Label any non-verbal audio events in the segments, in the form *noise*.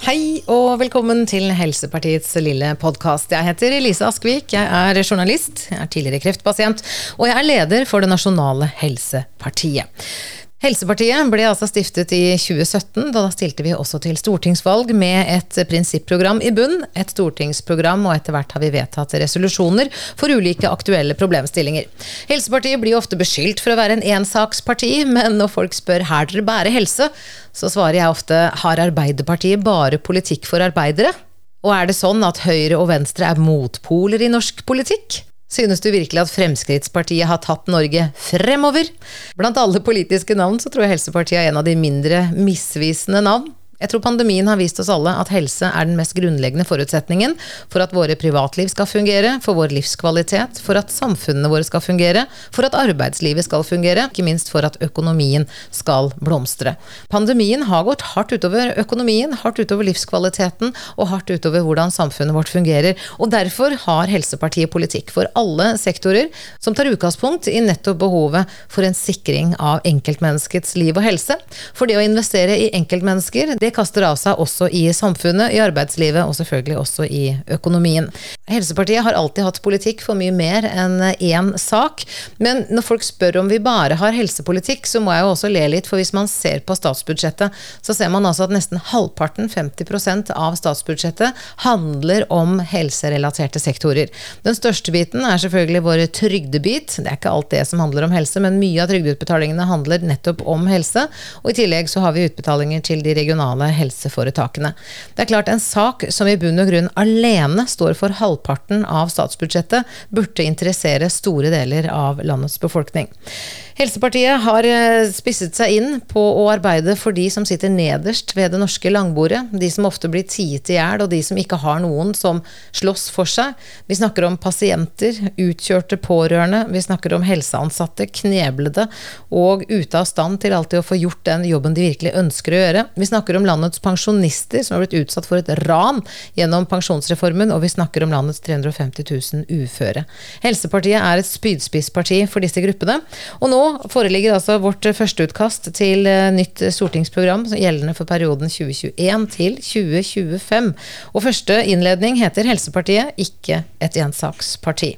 Hei og velkommen til Helsepartiets lille podkast. Jeg heter Elise Askvik, jeg er journalist, jeg er tidligere kreftpasient, og jeg er leder for det nasjonale Helsepartiet. Helsepartiet ble altså stiftet i 2017. Da stilte vi også til stortingsvalg med et prinsipprogram i bunn, et stortingsprogram, og etter hvert har vi vedtatt resolusjoner for ulike aktuelle problemstillinger. Helsepartiet blir ofte beskyldt for å være en ensaksparti, men når folk spør her dere bærer helse, så svarer jeg ofte har Arbeiderpartiet bare politikk for arbeidere? Og er det sånn at Høyre og Venstre er motpoler i norsk politikk? Synes du virkelig at Fremskrittspartiet har tatt Norge fremover? Blant alle politiske navn så tror jeg Helsepartiet er en av de mindre misvisende navn. Jeg tror pandemien har vist oss alle at helse er den mest grunnleggende forutsetningen for at våre privatliv skal fungere, for vår livskvalitet, for at samfunnene våre skal fungere, for at arbeidslivet skal fungere, ikke minst for at økonomien skal blomstre. Pandemien har gått hardt utover økonomien, hardt utover livskvaliteten og hardt utover hvordan samfunnet vårt fungerer. Og derfor har Helsepartiet politikk for alle sektorer som tar utgangspunkt i nettopp behovet for en sikring av enkeltmenneskets liv og helse. For det å investere i enkeltmennesker, det kaster av seg også i samfunnet, i arbeidslivet og selvfølgelig også i økonomien. Helsepartiet har alltid hatt politikk for mye mer enn én sak, men når folk spør om vi bare har helsepolitikk, så må jeg jo også le litt, for hvis man ser på statsbudsjettet, så ser man altså at nesten halvparten, 50% av statsbudsjettet, handler om helserelaterte sektorer. Den største biten er selvfølgelig vår trygdebit. Det er ikke alt det som handler om helse, men mye av trygdeutbetalingene handler nettopp om helse. Og i tillegg så har vi utbetalinger til de regionale regionale helseforetakene. Det er klart En sak som i bunn og grunn alene står for halvparten av statsbudsjettet, burde interessere store deler av landets befolkning. Helsepartiet har eh, spisset seg inn på å arbeide for de som sitter nederst ved det norske langbordet. De som ofte blir tiet i hjel, og de som ikke har noen som slåss for seg. Vi snakker om pasienter, utkjørte pårørende, vi snakker om helseansatte, kneblede og ute av stand til alltid å få gjort den jobben de virkelig ønsker å gjøre. Vi snakker om landets pensjonister som har blitt utsatt for et ran gjennom pensjonsreformen, og vi snakker om landets 350 000 uføre. Helsepartiet er et spydspissparti for disse gruppene. og nå foreligger altså vårt førsteutkast til eh, nytt stortingsprogram gjeldende for perioden 2021 til 2025. Og første innledning heter Helsepartiet, ikke et ensaksparti.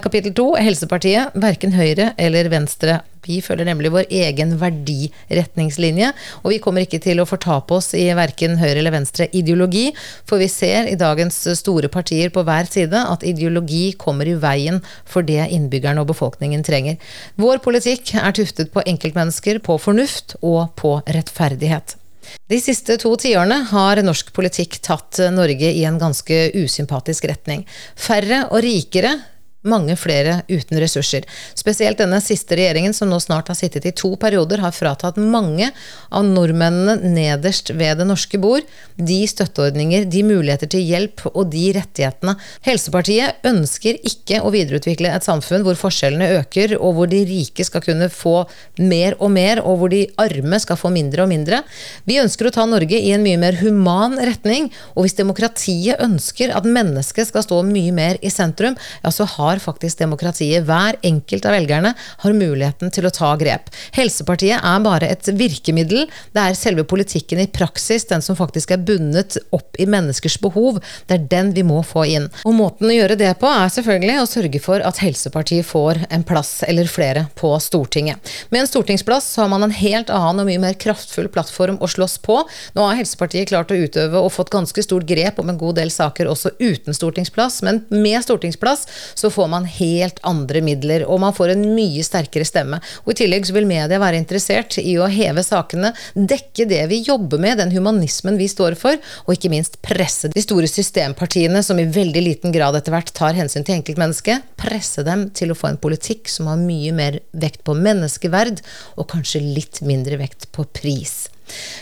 Kapittel to, Helsepartiet, verken Høyre eller Venstre. Vi følger nemlig vår egen verdiretningslinje, og vi kommer ikke til å fortape oss i verken høyre eller venstre ideologi, for vi ser i dagens store partier på hver side at ideologi kommer i veien for det innbyggerne og befolkningen trenger. Vår politikk er tuftet på enkeltmennesker, på fornuft og på rettferdighet. De siste to tiårene har norsk politikk tatt Norge i en ganske usympatisk retning. Færre og rikere mange flere uten ressurser. Spesielt denne siste regjeringen, som nå snart har sittet i to perioder, har fratatt mange av nordmennene nederst ved det norske bord de støtteordninger, de muligheter til hjelp og de rettighetene. Helsepartiet ønsker ikke å videreutvikle et samfunn hvor forskjellene øker, og hvor de rike skal kunne få mer og mer, og hvor de arme skal få mindre og mindre. Vi ønsker å ta Norge i en mye mer human retning, og hvis demokratiet ønsker at mennesket skal stå mye mer i sentrum, ja, så har har faktisk demokratiet. Hver enkelt av velgerne har muligheten til å ta grep. Helsepartiet er bare et virkemiddel. Det er selve politikken i praksis, den som faktisk er bundet opp i menneskers behov. Det er den vi må få inn. Og måten å gjøre det på er selvfølgelig å sørge for at Helsepartiet får en plass eller flere på Stortinget. Med en stortingsplass har man en helt annen og mye mer kraftfull plattform å slåss på. Nå har Helsepartiet klart å utøve og fått ganske stort grep om en god del saker også uten stortingsplass, men med stortingsplass så får får man helt andre midler, og man får en mye sterkere stemme. Og I tillegg så vil media være interessert i å heve sakene, dekke det vi jobber med, den humanismen vi står for, og ikke minst presse de store systempartiene, som i veldig liten grad etter hvert tar hensyn til enkeltmennesket, presse dem til å få en politikk som har mye mer vekt på menneskeverd, og kanskje litt mindre vekt på pris.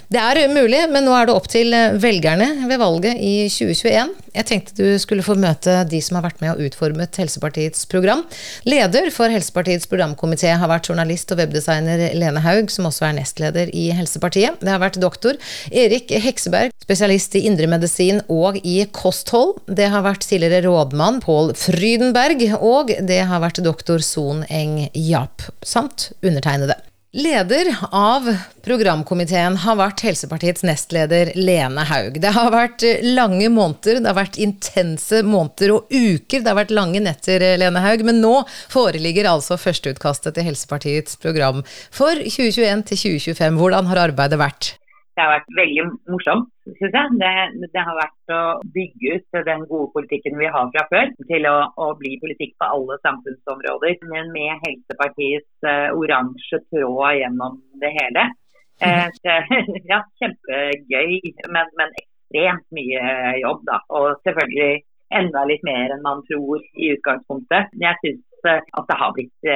Det er mulig, men nå er det opp til eh, velgerne ved valget i 2021. Jeg tenkte du skulle få møte de som har vært med og utformet Helsepartiets program. Leder for Helsepartiets programkomité har vært journalist og webdesigner Lene Haug, som også er nestleder i Helsepartiet. Det har vært doktor Erik Hekseberg, spesialist i indremedisin og i kosthold. Det har vært tidligere rådmann Pål Frydenberg, og det har vært doktor Son Eng Jap, samt undertegnede. Leder av programkomiteen har vært Helsepartiets nestleder Lene Haug. Det har vært lange måneder, det har vært intense måneder og uker. Det har vært lange netter, Lene Haug. Men nå foreligger altså førsteutkastet til Helsepartiets program for 2021 til 2025. Hvordan har arbeidet vært? Det har vært veldig morsomt, syns jeg. Det, det, har vært å bygge ut den gode politikken vi har fra før, til å, å bli politikk på alle samfunnsområder. Men med Helsepartiets uh, oransje tråd gjennom det hele. Uh, det, *laughs* ja, kjempegøy, men, men, ekstremt mye jobb, da. Og selvfølgelig enda litt mer enn man tror i utgangspunktet. Jeg syns at det har blitt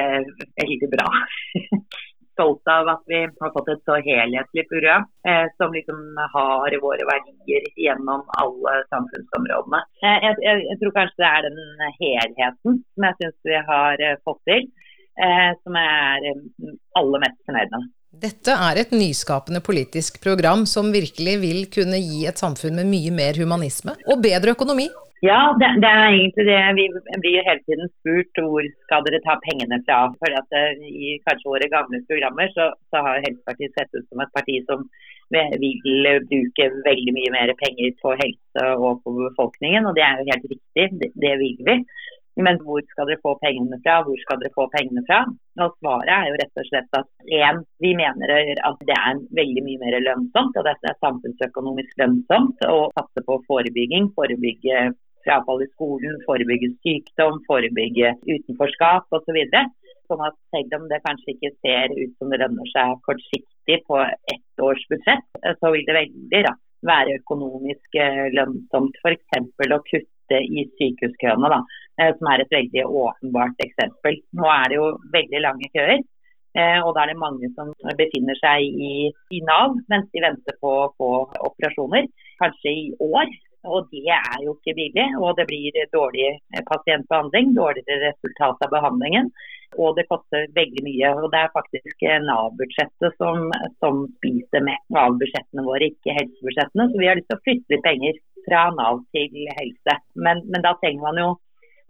veldig bra. *laughs* stolt av at vi har fått et så helhetlig program eh, som liksom har våre verdier gjennom alle samfunnsområdene. Eh, jeg, jeg, jeg, tror kanskje det er den helheten som jeg syns vi har eh, fått til, eh, som jeg er eh, aller mest fornøyd med. Dette er et nyskapende politisk program som virkelig vil kunne gi et samfunn med mye mer humanisme og bedre økonomi. Ja, det, det, er egentlig det. Vi blir hele tiden spurt hvor skal dere ta pengene fra. For at eh, I kanskje våre gamle programmer så, så har Helsepartiet sett ut som et parti som vil bruke veldig mye mer penger på helse og på befolkningen, og det er jo helt riktig. Det, det vil vi. Men hvor skal dere få pengene fra? Hvor skal dere få pengene fra? Og Svaret er jo rett og slett at én, vi mener at det er veldig mye mer lønnsomt, og det er samfunnsøkonomisk lønnsomt å satse på forebygging, forebygge frafall i skolen, forebygge sykdom, forebygge utenforskap osv. Så sånn at selv om det kanskje ikke ser ut som det lønner seg kortsiktig på ett års budsjett, så vil det veldig raskt være økonomisk eh, lønnsomt f.eks. å kutte i sykehuskøene, da, eh, som er et veldig åpenbart eksempel. Nå er det jo veldig lange køer. Eh, og da er det mange som befinner seg i, i Nav mens de venter på å få operasjoner, kanskje i år. Og det er jo ikke billig. Og det blir dårlig pasientbehandling, dårligere resultat av behandlingen. Og det koster veldig mye. Og det er faktisk Nav-budsjettet som, som, spiser med av budsjettene våre, ikke helsebudsjettene. Så vi har lyst til å flytte litt penger fra Nav til helse. Men, men da trenger man jo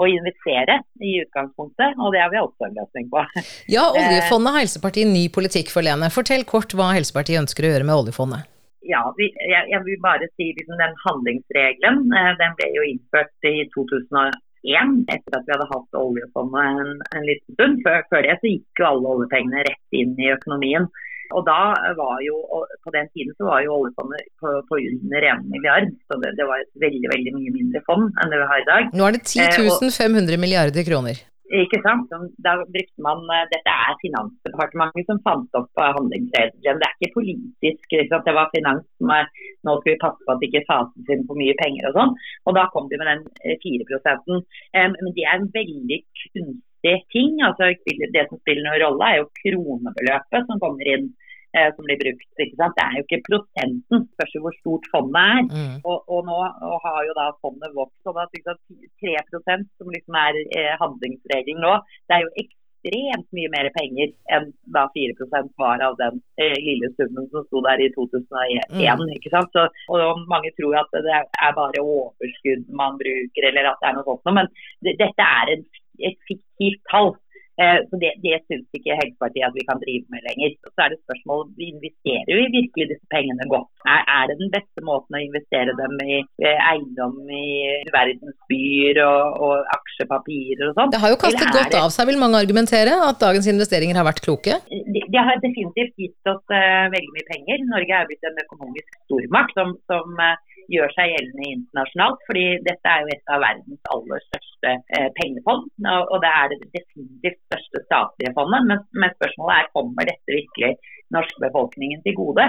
å investere i utgangspunktet, og det har vi også en løsning på. Ja, oljefondet har Helsepartiet ny politikk for, Lene. Fortell kort hva Helsepartiet ønsker å gjøre med oljefondet ja, vi, jeg, jeg, vil bare si liksom, den handlingsregelen eh, den ble jo innført i 2001 etter at vi hadde hatt oljefondet en, en liten stund. Før, før, det så gikk jo alle oljepengene rett inn i økonomien. Og da var jo, På den tiden så var jo oljefondet på, på under 1 milliard. Så det, det, var et veldig veldig mye mindre fond enn det vi har i dag. Nå er det 10 500 eh, milliarder kroner. Ikke sant? Da brukte man, eh, Dette er Finansdepartementet som fant opp eh, handlingsregelen. Det er ikke politisk. Ikke det var finans som er, nå skulle vi passe på at det ikke fases inn for mye penger og sånn. Og da kom de med den 4 um, Men det er en veldig kunstig ting. altså Det som spiller noen rolle, er jo kronebeløpet som kommer inn eh, som blir brukt. ikke? Det er jo ikke prosenten, spørs jo hvor stort fondet er. Mm. Og, og, nå og har jo da fondet vokst. sånn at sant, 3% som liksom er eh, handlingsregelen nå, det er jo ekstremt mye mer penger enn da 4% var av den eh, lille summen som sto der i 2001. Mm. ikke sant? Så, og Mange tror at det er bare overskudd man bruker, eller at det er noe sånt. Men det, dette er en, et fiktivt tall. Eh, så Det, det syns ikke Helsepartiet at vi kan drive med lenger. Så er det spørsmål vi investerer vi virkelig disse pengene godt. Er, er, det den beste måten å investere dem i eh, eiendom i verdensbyer og, og aksjepapirer og sånn? Det har jo kastet godt det... av seg, vil mange argumentere, at dagens investeringer har vært kloke? Det, de har definitivt gitt oss uh, veldig mye penger. Norge er blitt en økonomisk stormakt som, som uh, gjør seg gjeldende internasjonalt. fordi dette er jo et av verdens aller største eh, pengefond. Og, det er det definitivt største statlige fondet. Men, men, spørsmålet er kommer dette virkelig norskbefolkningen til gode.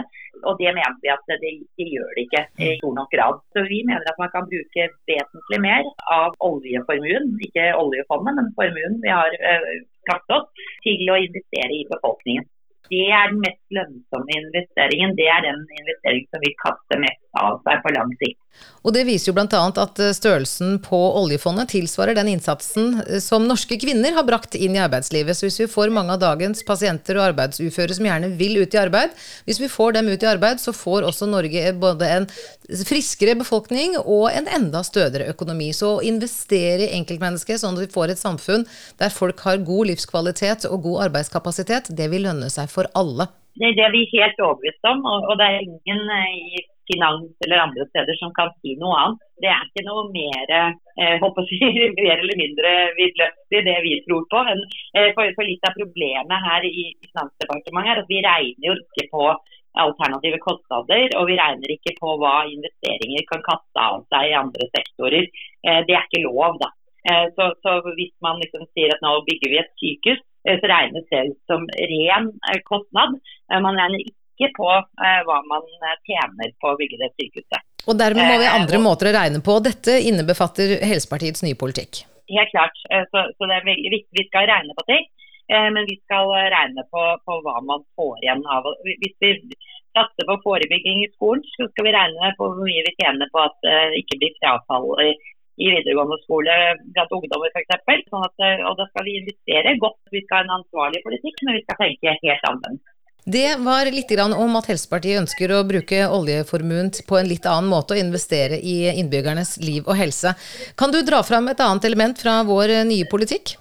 Og det mener vi at det, det gjør det ikke i stor nok grad. Så vi mener at man kan bruke vesentlig mer av oljeformuen, ikke oljefondet, men formuen vi har eh, skapt oss, til å investere i befolkningen. Det er den mest lønnsomme investeringen. Det er den investeringen som vil kaste mest av seg på lang sikt. Og Det viser jo bl.a. at eh, størrelsen på oljefondet tilsvarer den innsatsen eh, som norske kvinner har brakt inn i arbeidslivet. Så hvis vi får mange av dagens pasienter og arbeidsuføre som gjerne vil ut i arbeid, hvis vi får dem ut i arbeid, så får også Norge både en friskere befolkning og en enda stødigere økonomi. Så å investere i enkeltmennesket sånn at vi får et samfunn der folk har god livskvalitet og god arbeidskapasitet, det vil lønne seg for alle. Det er det vi er helt overbevist om, og det er ingen eh, i finans eller andre steder som kan si noe annet. Det er ikke noe mer, eh, si, *laughs* mer eller mindre vidløftig det vi tror på. Men, eh, for, for, litt av problemet her i Finansdepartementet er at vi regner jo ikke på alternative kostnader, og vi regner ikke på hva investeringer kan kaste av seg i andre sektorer. Eh, det er ikke lov, da. Eh, så, så, hvis man liksom sier at nå bygger vi et sykehus, eh, så regnes det som ren kostnad. Man regner ikke på hva man tjener på å bygge det sykehuset. Og dermed må vi andre måter å regne på. Dette innebefatter Helsepartiets nye politikk? Helt klart. Så, så, det er veldig viktig. Vi skal regne på ting. Men vi skal regne på, på hva man får igjen av Hvis vi satser på forebygging i skolen, så skal vi regne på hvor mye vi tjener på at det ikke blir frafall i, i videregående skole blant ungdommer f.eks. Sånn og da skal vi investere godt. Vi skal ha en ansvarlig politikk, men vi skal tenke helt annerledes. Det var litt om at Helsepartiet ønsker å bruke oljeformuen på en litt annen måte og investere i innbyggernes liv og helse. Kan du dra fram et annet element fra vår nye politikk?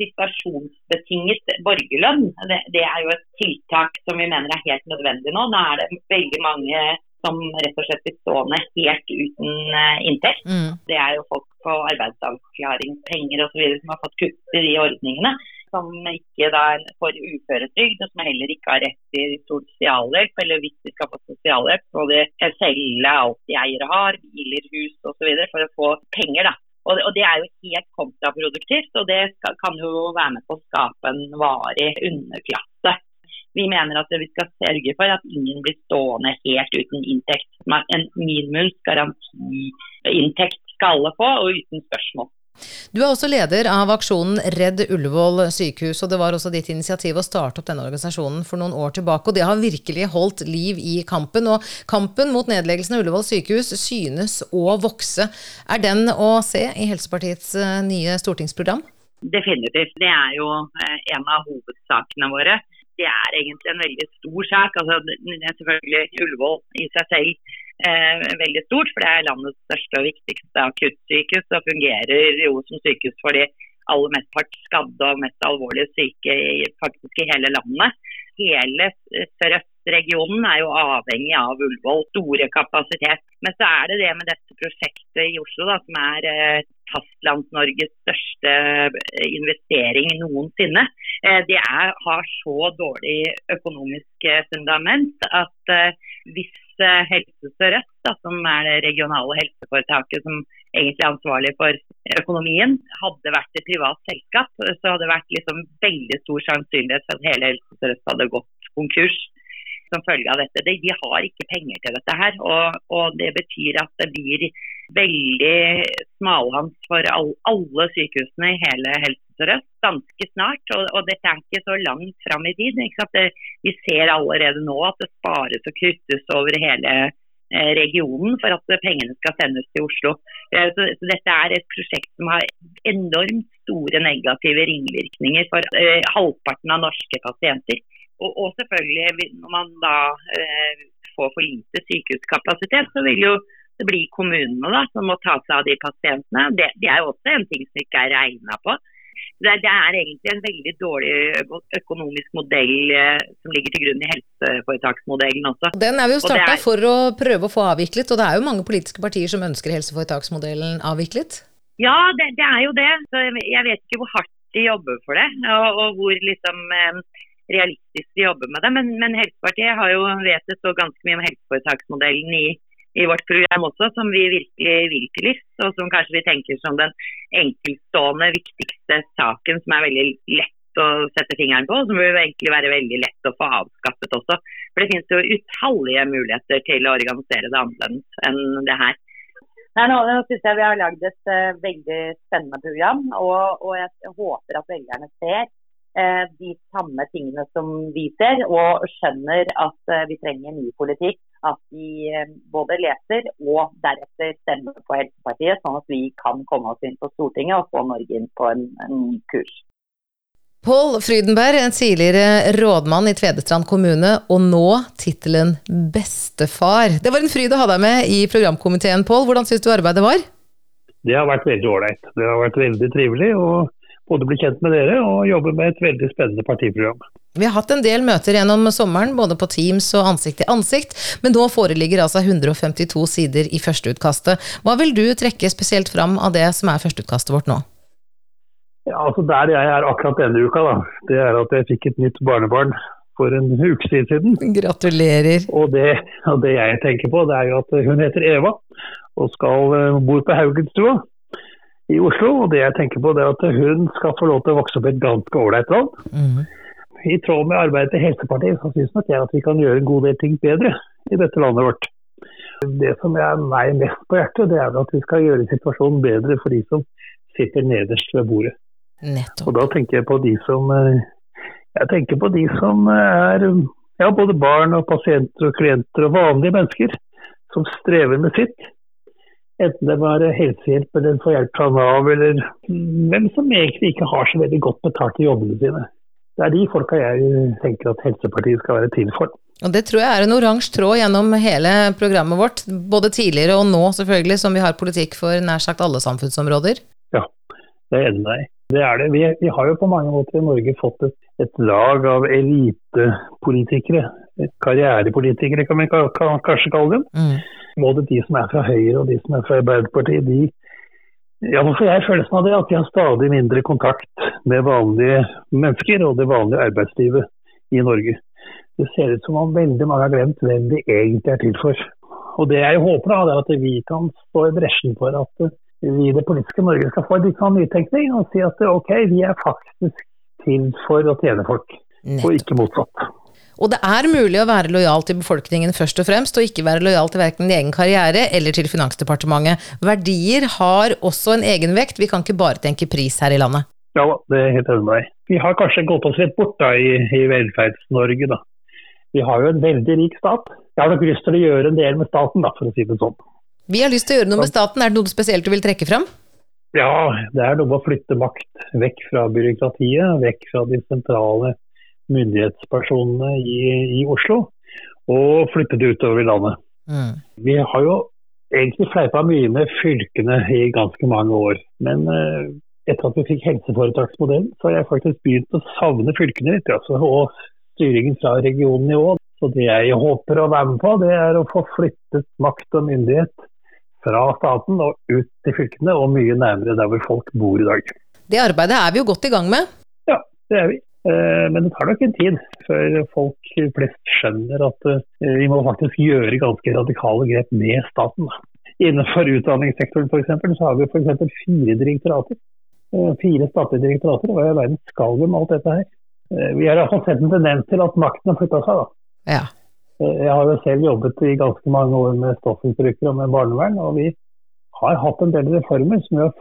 Situasjonsbetinget borgerlønn det, det, er jo et tiltak som vi mener er helt nødvendig nå. Nå er det veldig mange som rett og slett blir stående helt uten eh, inntekt. Mm. Det er jo folk på arbeidsavklaringspenger osv. som har fått kutt i de ordningene som ikke da får uføretrygd, og som heller ikke har rett til sosialhjelp. Eller hvis de skal få sosialhjelp, må de selge alt de eier og har, biler, hus osv. for å få penger. da. Og det, og det, er jo helt kontraproduktivt, og det skal, kan jo være med på å skape en varig underklasse. Vi mener at vi skal sørge for at ingen blir stående helt uten inntekt. En minimumsgarantiinntekt skal alle få, og uten spørsmål. Du er også leder av aksjonen Redd Ullevål sykehus, og det var også ditt initiativ å starte opp denne organisasjonen for noen år tilbake. Og det har virkelig holdt liv i kampen. Og kampen mot nedleggelsen av Ullevål sykehus synes å vokse. Er den å se i Helsepartiets eh, nye stortingsprogram? Definitivt. Det er jo eh, en av hovedsakene våre. Det er egentlig en veldig stor sak. Altså, selvfølgelig Ullevål i seg selv eh, veldig stort, for det er landets største og viktigste akuttsykehus og fungerer jo som sykehus for de aller mest hardt skadde og mest alvorlig syke i, faktisk i hele landet. Hele Sør-Øst-regionen er jo avhengig av Ullevål, store kapasitet. Men så er det det med dette prosjektet i Oslo, da, som er eh, Fastlands-Norges største eh, investering noensinne. Eh, det er, har så dårlig økonomisk eh, fundament at eh, hvis Helse Sør-Øst, som er det regionale helseforetaket som egentlig er ansvarlig for økonomien, hadde vært et privat selskap, så hadde det vært liksom veldig stor sannsynlighet for at hele Helse Sør-Øst hadde gått konkurs som følge av dette. De, har ikke penger til dette her, og, og, det betyr at det blir veldig smalhans for all, alle sykehusene i hele Helse Sør-Øst ganske snart. Og, og, dette er ikke så langt fram i tid. Det, vi ser allerede nå at det spares og kuttes over hele eh, regionen for at pengene skal sendes til Oslo. Eh, så, Dette er et prosjekt som har enormt store negative ringvirkninger for eh, halvparten av norske pasienter. Og, selvfølgelig, når man da får for lite sykehuskapasitet, så vil jo det bli kommunene da, som må ta seg av de pasientene. Det, det er jo også en ting som ikke er regna på. Det, det, er egentlig en veldig dårlig økonomisk modell som ligger til grunn i helseforetaksmodellen også. Den er vi jo starta er... for å prøve å få avviklet, og det er jo mange politiske partier som ønsker helseforetaksmodellen avviklet? Ja, det, det er jo det. Så jeg vet ikke hvor hardt de jobber for det, og, og hvor liksom realistisk de jobber med det. Men, men Helsepartiet har jo vet så ganske mye om helseforetaksmodellen i i vårt program også, som vi virkelig vil til livs. Og som kanskje vi tenker som den enkeltstående viktigste saken som er veldig lett å sette fingeren på, og som vil egentlig være veldig lett å få avskaffet også. For det finnes jo utallige muligheter til å organisere det annerledes enn det her. Nei, nå, synes jeg vi har lagd et uh, veldig spennende program, og, og, jeg håper at velgerne ser uh, de samme tingene som vi ser, og skjønner at uh, vi trenger ny politikk. At de eh, både leser og deretter stemmer på Helsepartiet, sånn at vi kan komme oss inn på Stortinget og få Norge inn på en, en kurs. Pål Frydenberg, en tidligere rådmann i Tvedestrand kommune, og nå tittelen bestefar. Det var en fryd å ha deg med i programkomiteen, Pål. Hvordan syns du arbeidet var? Det har vært veldig ålreit. Det har vært veldig trivelig å både bli kjent med dere og jobbe med et veldig spennende partiprogram. Vi har hatt en del møter gjennom sommeren, både på Teams og ansikt til ansikt, men nå foreligger altså 152 sider i førsteutkastet. Hva vil du trekke spesielt fram av det som er førsteutkastet vårt nå? Ja, altså Der jeg er akkurat denne uka, da, det er at jeg fikk et nytt barnebarn for en uke siden. Gratulerer. Og det, og det, jeg tenker på, det er jo at hun heter Eva og skal uh, bor på Haugenstua i Oslo. Og det jeg tenker på, det er at hun skal få lov til å vokse opp i et ganske ålreit land. Mm. I tråd med arbeidet til Helsepartiet, så syns nok jeg at vi kan gjøre en god del ting bedre i dette landet vårt. Det som er meg mest på hjertet, det er at vi skal gjøre situasjonen bedre for de som sitter nederst ved bordet. Nettopp. Og da tenker jeg på de som eh, jeg tenker på de som er ja, både barn og pasienter og klienter og vanlige mennesker som strever med sitt. Enten det var helsehjelp eller få hjelp fra Nav, eller hvem som egentlig ikke har så veldig godt betalt i jobbene sine. Det er de folka jeg tenker at Helsepartiet skal være til for. Og Det tror jeg er en oransje tråd gjennom hele programmet vårt, både tidligere og nå selvfølgelig, som vi har politikk for nær sagt alle samfunnsområder. Ja, det er jeg enig med det er det. Vi, vi, har jo på mange måter i Norge fått et, et lag av elitepolitikere. Karrierepolitikere kan vi kanskje kalle dem. Mm. Både de som er fra Høyre og de som er fra Arbeiderpartiet. de ja, får jeg følelsen av det at de har stadig mindre kontakt med vanlige mennesker og det vanlige arbeidslivet i Norge. Det ser ut som om veldig mange har glemt hvem de egentlig er til for. Og Det jeg håper, da, er at vi kan stå i bresjen for at vi i det politiske Norge skal få litt sånn nytenkning og si at ok, vi er faktisk til for å tjene folk, og ikke motsatt. Og det er mulig å være lojal til befolkningen først og fremst, og ikke være lojal til verken din egen karriere eller til Finansdepartementet. Verdier har også en egenvekt, vi kan ikke bare tenke pris her i landet. Ja, det er helt enig med deg. Vi har kanskje gått oss litt bort da, i, i Velferds-Norge, da. Vi har jo en veldig rik stat. Jeg har nok lyst til å gjøre en del med staten, da, for å si det sånn. Vi har lyst til å gjøre noe med staten. Er det noe spesielt du vil trekke fram? Ja, det er noe med å flytte makt vekk fra byråkratiet, vekk fra de sentrale myndighetspersonene i, i Oslo, og flytte det utover i landet. Mm. Vi har jo egentlig fleipa mye med fylkene i ganske mange år. Men eh, etter at vi fikk helseforetaksmodellen, så har jeg faktisk begynt å savne fylkene litt. Altså, og styringen fra regionnivå. Så det jeg håper å være med på, det er å få flyttet makt og myndighet fra staten og ut til fylkene, og mye nærmere der hvor folk bor i dag. Det arbeidet er vi jo godt i gang med? Ja, det er vi. Eh, men det tar nok en tid før folk flest skjønner at eh, vi må faktisk gjøre ganske radikale grep med staten. Innenfor utdanningssektoren for eksempel, så har vi f.eks. fire direktorater. Eh, fire statlige direktorater. Hva i verden skal vi med alt dette her? Vi har iallfall sett en tendens til at makten har flytta seg. da. Ja. Jeg har jo selv jobbet i ganske mange år med stoffmisbrukere og med barnevern. og vi har hatt en del reformer som har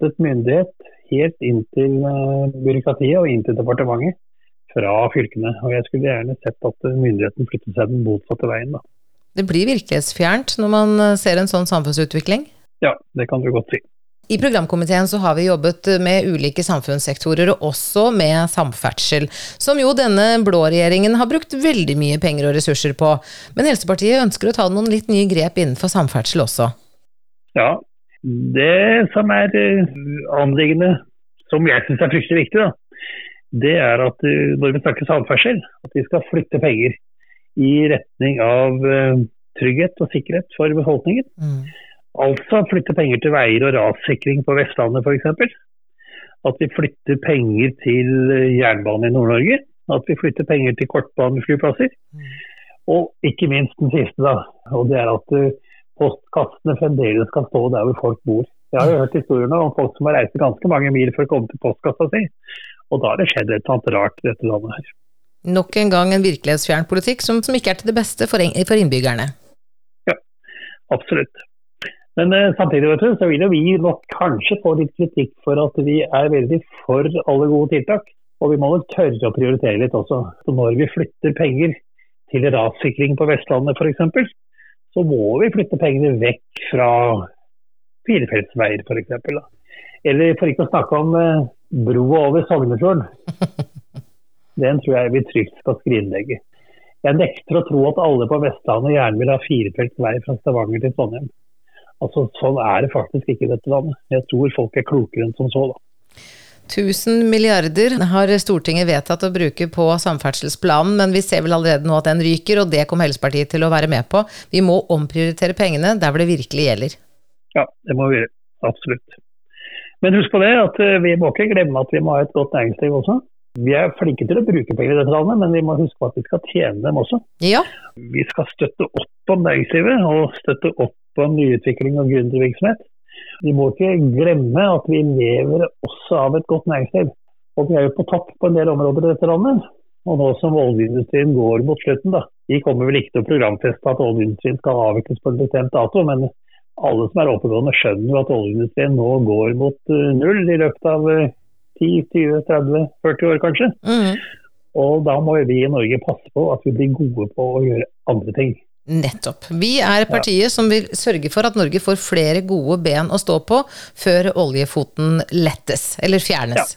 flyttet myndighet helt inn til eh, byråkratiet og inn til departementet fra fylkene. Og Jeg skulle gjerne sett at myndigheten flyttet seg den motsatte veien. Da. Det blir virkelighetsfjernt når man eh, ser en sånn samfunnsutvikling? Ja, det kan du godt si. I programkomiteen så har vi jobbet med ulike samfunnssektorer, og også med samferdsel, som jo denne blå regjeringen har brukt veldig mye penger og ressurser på. Men Helsepartiet ønsker å ta noen litt nye grep innenfor samferdsel også? Ja, det som er eh, anliggende, som jeg syns er fryktelig viktig, da, det er at eh, når vi snakker samferdsel, at vi skal flytte penger i retning av eh, trygghet og sikkerhet for befolkningen. Mm. Altså flytte penger til veier og rassikring på Vestlandet f.eks. At vi flytter penger til jernbane i Nord-Norge. At vi flytter penger til kortbaneflyplasser. Mm. Og ikke minst den siste, da. Og det er at postkassene fremdeles skal stå der hvor folk bor. Jeg har jo hørt historiene om folk som har reist ganske mange mil for å komme til postkassa si. Og da har det skjedd et eller annet rart i dette landet her. Nok en gang en virkelighetsfjern politikk som, som ikke er til det beste for, for innbyggerne. Ja, absolutt. Men eh, samtidig vet du, så vil jo vi nok kanskje få litt kritikk for at vi er veldig for alle gode tiltak. Og vi må nok tørre å prioritere litt også. Så når vi flytter penger til rassikring på Vestlandet f.eks., så må vi flytte pengene vekk fra firefeltsveier f.eks. Eller for ikke å snakke om eh, broa over Sognefjorden. *laughs* Den tror jeg vi trygt skal skrinlegge. Jeg nekter å tro at alle på Vestlandet gjerne vil ha firefelts vei fra Stavanger til Trondheim. Altså, Sånn er det faktisk ikke i dette landet. Jeg tror folk er klokere enn som så. da. 1000 milliarder har Stortinget vedtatt å bruke på samferdselsplanen, men vi ser vel allerede nå at den ryker, og det kom Helsepartiet til å være med på. Vi må omprioritere pengene der hvor det virkelig gjelder. Ja, det må vi gjøre. Absolutt. Men husk på det at eh, vi må ikke glemme at vi må ha et godt næringsliv også. Vi er flinke til å bruke penger i dette landet, men vi må huske på at vi skal tjene dem også. Ja. Vi skal støtte opp om næringslivet og støtte opp om nyutvikling og gründervirksomhet. Vi må ikke glemme at vi lever av et godt næringsliv. Og vi er jo på topp på en del områder i dette landet. Og nå som oljeindustrien går mot slutten, da. Vi kommer vel ikke til å programfeste at oljeindustrien skal avvikles på en bestemt dato, men alle som er oppegående skjønner jo at oljeindustrien nå går mot eh, null i løpet av 10-20-30-40 år kanskje. Mm. Og da må vi i Norge passe på at vi blir gode på å gjøre andre ting. Nettopp. Vi er partiet ja. som vil sørge for at Norge får flere gode ben å stå på før oljefoten lettes, eller fjernes.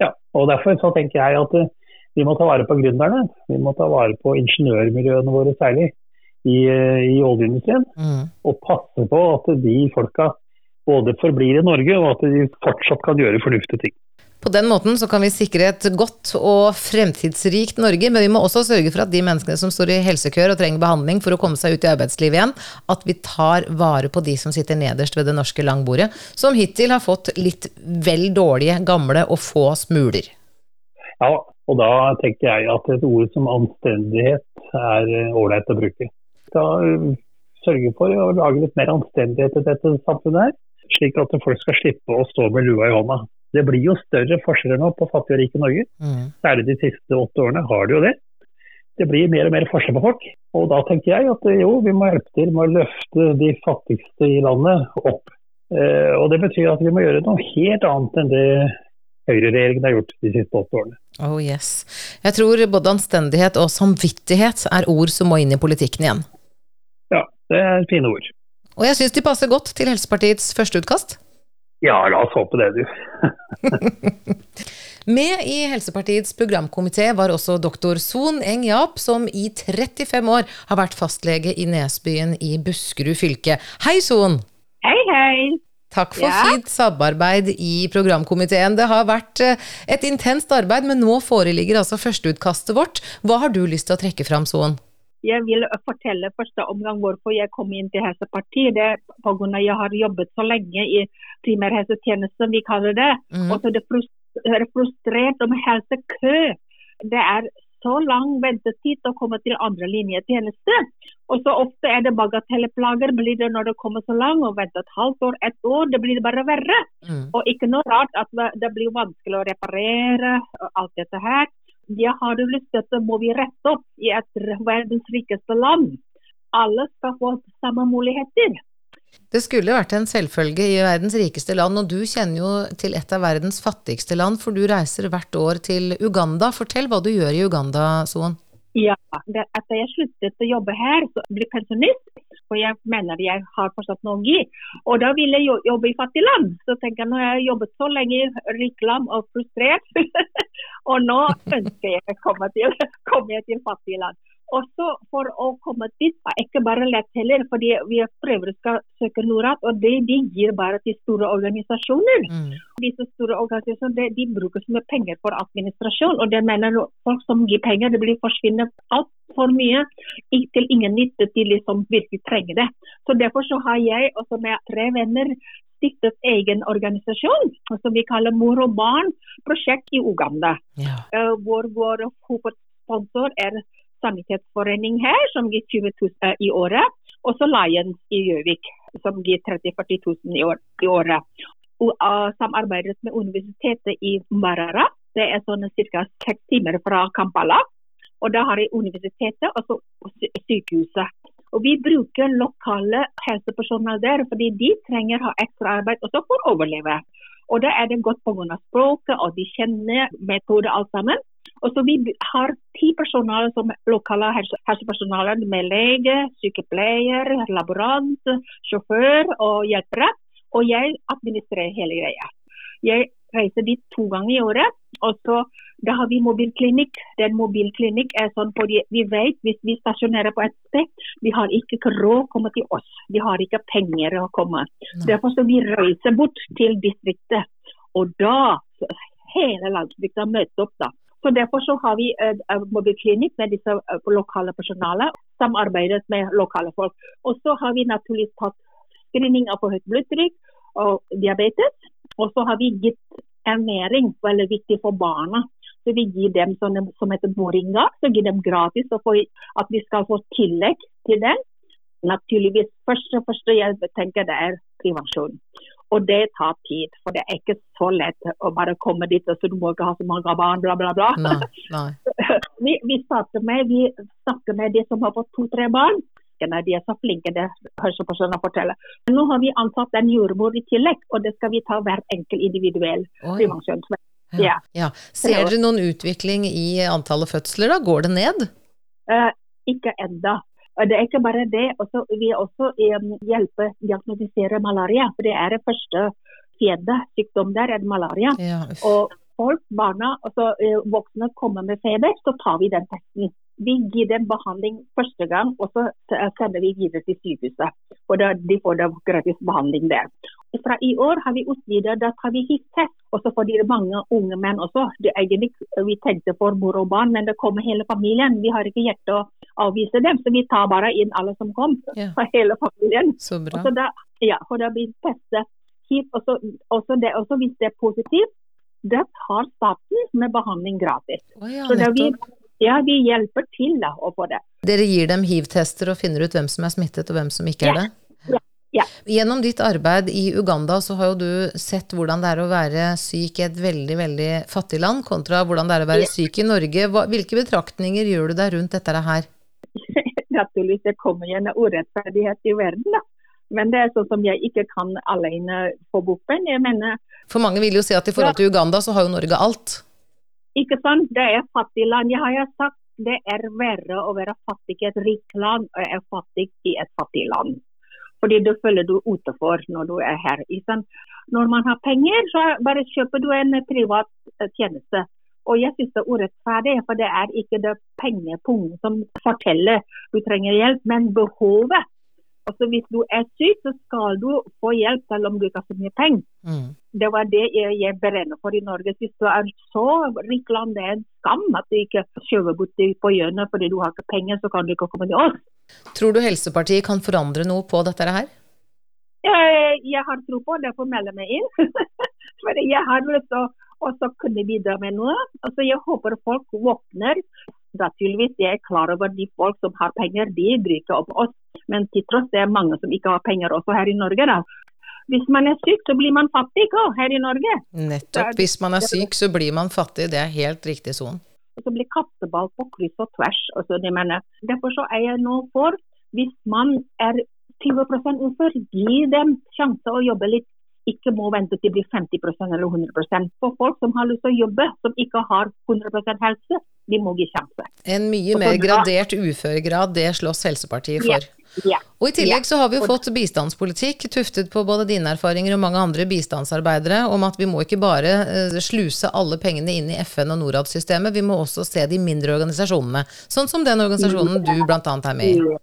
Ja, ja. og derfor så tenker jeg at eh, vi må ta vare på gründerne. Vi må ta vare på ingeniørmiljøene våre særlig i, eh, i oljeindustrien. Mm. Og passe på at de folka både forblir i Norge, og at de fortsatt kan gjøre fornuftige ting. På den måten så kan vi sikre et godt og fremtidsrikt Norge, men vi må også sørge for at de menneskene som står i helsekøer og trenger behandling for å komme seg ut i arbeidslivet igjen, at vi tar vare på de som sitter nederst ved det norske langbordet, som hittil har fått litt vel dårlige, gamle og få smuler. Ja, og da tenker jeg at et ord som anstendighet er ålreit å bruke. Da sørge for å lage litt mer anstendighet i dette samfunnet her, slik at folk skal slippe å stå med lua i hånda. Det blir jo større forskjeller nå på fattig og rik i Norge. Mm. Særlig de siste åtte årene har det jo det. Det blir mer og mer forskjell på folk. Og da tenker jeg at jo, vi må hjelpe til med å løfte de fattigste i landet opp. Eh, og det betyr at vi må gjøre noe helt annet enn det høyreregjeringen har gjort de siste åtte årene. Oh yes. Jeg tror både anstendighet og samvittighet er ord som må inn i politikken igjen. Ja, det er fine ord. Og jeg syns de passer godt til Helsepartiets førsteutkast. Ja, la oss håpe det, du. *laughs* Med i Helsepartiets programkomité var også doktor Son Eng Jap, som i 35 år har vært fastlege i Nesbyen i Buskerud fylke. Hei, Son! Hei, hei! Takk for ja. fint samarbeid i programkomiteen. Det har vært eh, et intenst arbeid, men nå foreligger altså førsteutkastet vårt. Hva har du lyst til å trekke fram, Son? Jeg vil fortelle første omgang hvorfor jeg kom inn til Helsepartiet. Det er pga. jeg har jobbet så lenge i primærhelsetjenesten, vi kaller det. Mm. Og så er det frustrert om helsekø. Det er så lang ventetid til å komme til andre linjetjeneste. Og så ofte er det bagatelleplager blir det når det kommer så langt, og venter et halvt år, ett år. Det blir bare verre. Mm. Og ikke noe rart at det blir vanskelig å reparere alt dette her. Jeg har lyst til at må vi rette opp i et verdens rikeste land. Alle skal få samme muligheter. Det skulle vært en selvfølge i verdens rikeste land, og du kjenner jo til et av verdens fattigste land, for du reiser hvert år til Uganda. Fortell hva du gjør i Uganda, Soen. Ja, etter jeg sluttet å jobbe her, så ble pensjonist, for jeg mener jeg har fortsatt noe å gi. Og da ville jeg jobbe i fattig land. Så tenker jeg når jeg har jobbet så lenge i rike land og frustrert, *laughs* og nå ønsker jeg å komme til, *laughs* komme til fattige land. Også for å komme dit er ikke bare lett heller, fordi vi prøver å søke Norad, og det de gir bare til store organisasjoner. Mm. Disse store organisasjonene de, de brukes med penger for administrasjon, og det mener folk som gir penger, det blir forsvinner altfor mye til ingen nytte til de som virkelig trenger det. Så Derfor så har jeg også med tre venner stiftet egen organisasjon som vi kaller Mor og barn-prosjekt i Uganda. Ja. Hvor vår hovedsponsor er sanitetsforening her, som gir 20 000 i året. Og så Lions i Gjøvik, som gir 30 000-40 000 i, år, i året. Og uh, samarbeidet med universitetet i Marara. Det er sånn ca. seks timer fra Kampala. Og da har jeg universitetet og så sykehuset. Og Vi bruker lokale helsepersonell der, fordi de trenger å ha ekstra arbeid også for å overleve. Og da er det godt pga. språket, og de kjenner metoder alt sammen. Og så Vi har ti personer som lokale helse, med lege, sykepleier, laborant, sjåfør og hjelpere. Og jeg administrerer hele greia. Jeg reiser dit to ganger i året. Og så da har vi mobilklinikk. Den mobilklinikk er sånn fordi vi vet hvis vi stasjonerer på et sted, vi har ikke råd å komme til oss. Vi har ikke penger å komme. Nei. Derfor så vi reiser bort til distriktet. Og da hele landsbygda møter opp da. Så Derfor så har vi uh, mobilklinikk med disse uh, lokale personalet, samarbeidet med lokale folk. Og så har vi naturligvis tatt screening av høyt blodtrykk og diabetes. Og så har vi gitt ernæring, veldig viktig for barna. Så vi gir dem sånne, som heter moringa, så gir dem gratis for at vi skal få tillegg til den. Naturligvis, første, første jeg tenker det er prevensjon. Og det tar tid, for det er ikke så lett å bare komme dit og så du må ikke ha så mange barn, bla, bla, bla. Nei, nei. *laughs* vi, vi, snakker med, vi snakker med de som har fått to-tre barn. De er så flinke, det hørselspersonen forteller. Nå har vi ansatt en jordmor i tillegg, og det skal vi ta hver enkelt individuell prevensjon. Ja. ja. Ser dere noen utvikling i antallet fødsler, da? Går det ned? Eh, ikke enda. Det er ikke bare det. Også, vi også um, hjelper diagnostisere malaria. for Det er det første fjedesykdom der, er malaria. Ja, og folk, barna, altså uh, voksne kommer med feber, så tar vi den testen. Vi gir dem behandling første gang, og så sender vi videre til sykehuset. Og da, De får da gratis behandling der. Fra i år har vi utvidet, da tar vi HIV-test. Også fordi det er mange unge menn også. Det er egentlig Vi tenkte for mor og barn, men det kommer hele familien. Vi har ikke hjerte å avvise dem, så vi tar bare inn alle som kom. Ja. For hele familien. Så bra. Og så da, ja, og da blir testet hiv. Også, også, det, også hvis det er positivt, da tar staten med behandling gratis. Oh, ja, så da vi ja, vi hjelper til da, å få det. Dere gir dem hiv-tester og finner ut hvem som er smittet og hvem som ikke er det? Ja. ja. Gjennom ditt arbeid i Uganda så har jo du sett hvordan det er å være syk i et veldig, veldig fattig land, kontra hvordan det er å være syk i Norge. Hvilke betraktninger gjør du deg rundt dette her? *laughs* Naturligvis det kommer igjen urettferdighet i verden, da. Men det er sånn som jeg ikke kan alene få den. Jeg mener For mange vil jo si at i forhold til Uganda så har jo Norge alt. Ikke sant? Det er fattig land. Jeg har sagt det er verre å være fattig i et rikt land og er fattig i et fattig land. Fordi du føler du utenfor når du er her. Når man har penger, så bare kjøper du en privat eh, tjeneste. Og jeg synes det er urettferdig, for det er ikke det pengepungen som forteller du trenger hjelp, men behovet Altså Hvis du er syk, så skal du få hjelp selv om du ikke har så mye penger. Mm. Det var det jeg, jeg brenner for i Norge. Hvis du er så rik land, det er en skam at du ikke skjøver bort på hjørnet fordi du har ikke penger, så kan du ikke komme til oss. Tror du Helsepartiet kan forandre noe på dette her? Jeg, jeg har tro på det, derfor melder jeg meg inn. *laughs* for jeg har lyst til å kunne bidra med noe. Altså, jeg håper folk våkner naturligvis jeg er klar over de folk som har penger, de bryter opp oss. Men til tross det er mange som ikke har penger også her i Norge. da. Hvis man er syk, så blir man fattig òg her i Norge. Nettopp. Hvis man er syk, så blir man fattig. Det er helt riktig sånn. Så blir kasteball på kryss og tvers. Altså, de mener. Derfor så er jeg nå for, hvis man er 20 ufør, gi dem sjanse å jobbe litt ikke må vente til de blir 50% eller 100% For folk som har lyst til å jobbe, som ikke har 100 helse, de må gi sjanse. En mye mer gradert uføregrad, det slåss Helsepartiet for. Ja. Ja. Og I tillegg så har vi jo fått bistandspolitikk tuftet på både dine erfaringer og mange andre bistandsarbeidere om at vi må ikke bare eh, sluse alle pengene inn i FN og Norad-systemet, vi må også se de mindre organisasjonene. Sånn som den organisasjonen du bl.a. er med i.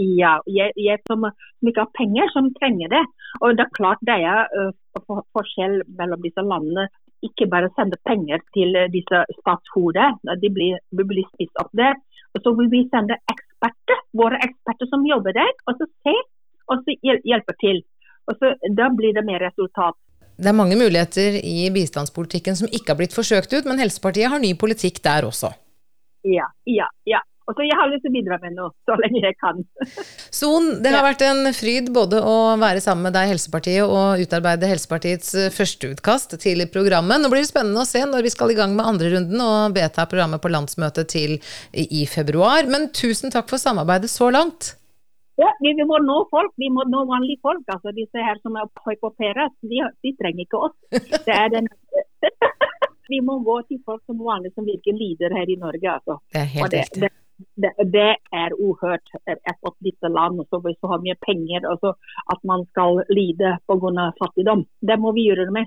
Ja, jeg, jeg som, som, ikke har penger, som trenger det. Og det er klart det er uh, forskjell mellom disse landene. Ikke bare sende penger til uh, disse statshodet, de blir, de blir spist opp der. Og så vil vi sende eksperter, våre eksperter som jobber der, og så se og så hjelper til. Og så Da blir det mer resultat. Det er mange muligheter i bistandspolitikken som ikke har blitt forsøkt ut, men Helsepartiet har ny politikk der også. Ja, ja, ja. Og så Jeg har lyst til å bidra med noe så lenge jeg kan. *laughs* Son, det har vært en fryd både å være sammen med deg Helsepartiet og utarbeide Helsepartiets eh, førsteutkast til programmet. Nå blir det spennende å se når vi skal i gang med andre runden og vedta programmet på landsmøtet til i februar. Men tusen takk for samarbeidet så langt. Ja, vi, må nå folk. Vi må nå vanlige folk. altså Disse her som er hypoperes, de, de trenger ikke oss. Det er den *laughs* Vi må gå til folk som vanlig som virkelig lider her i Norge. altså. Det er helt riktig. Det, det, er uhørt at et lite land og hvis du har mye penger, og så at man skal lide pga. fattigdom. Det må vi gjøre med.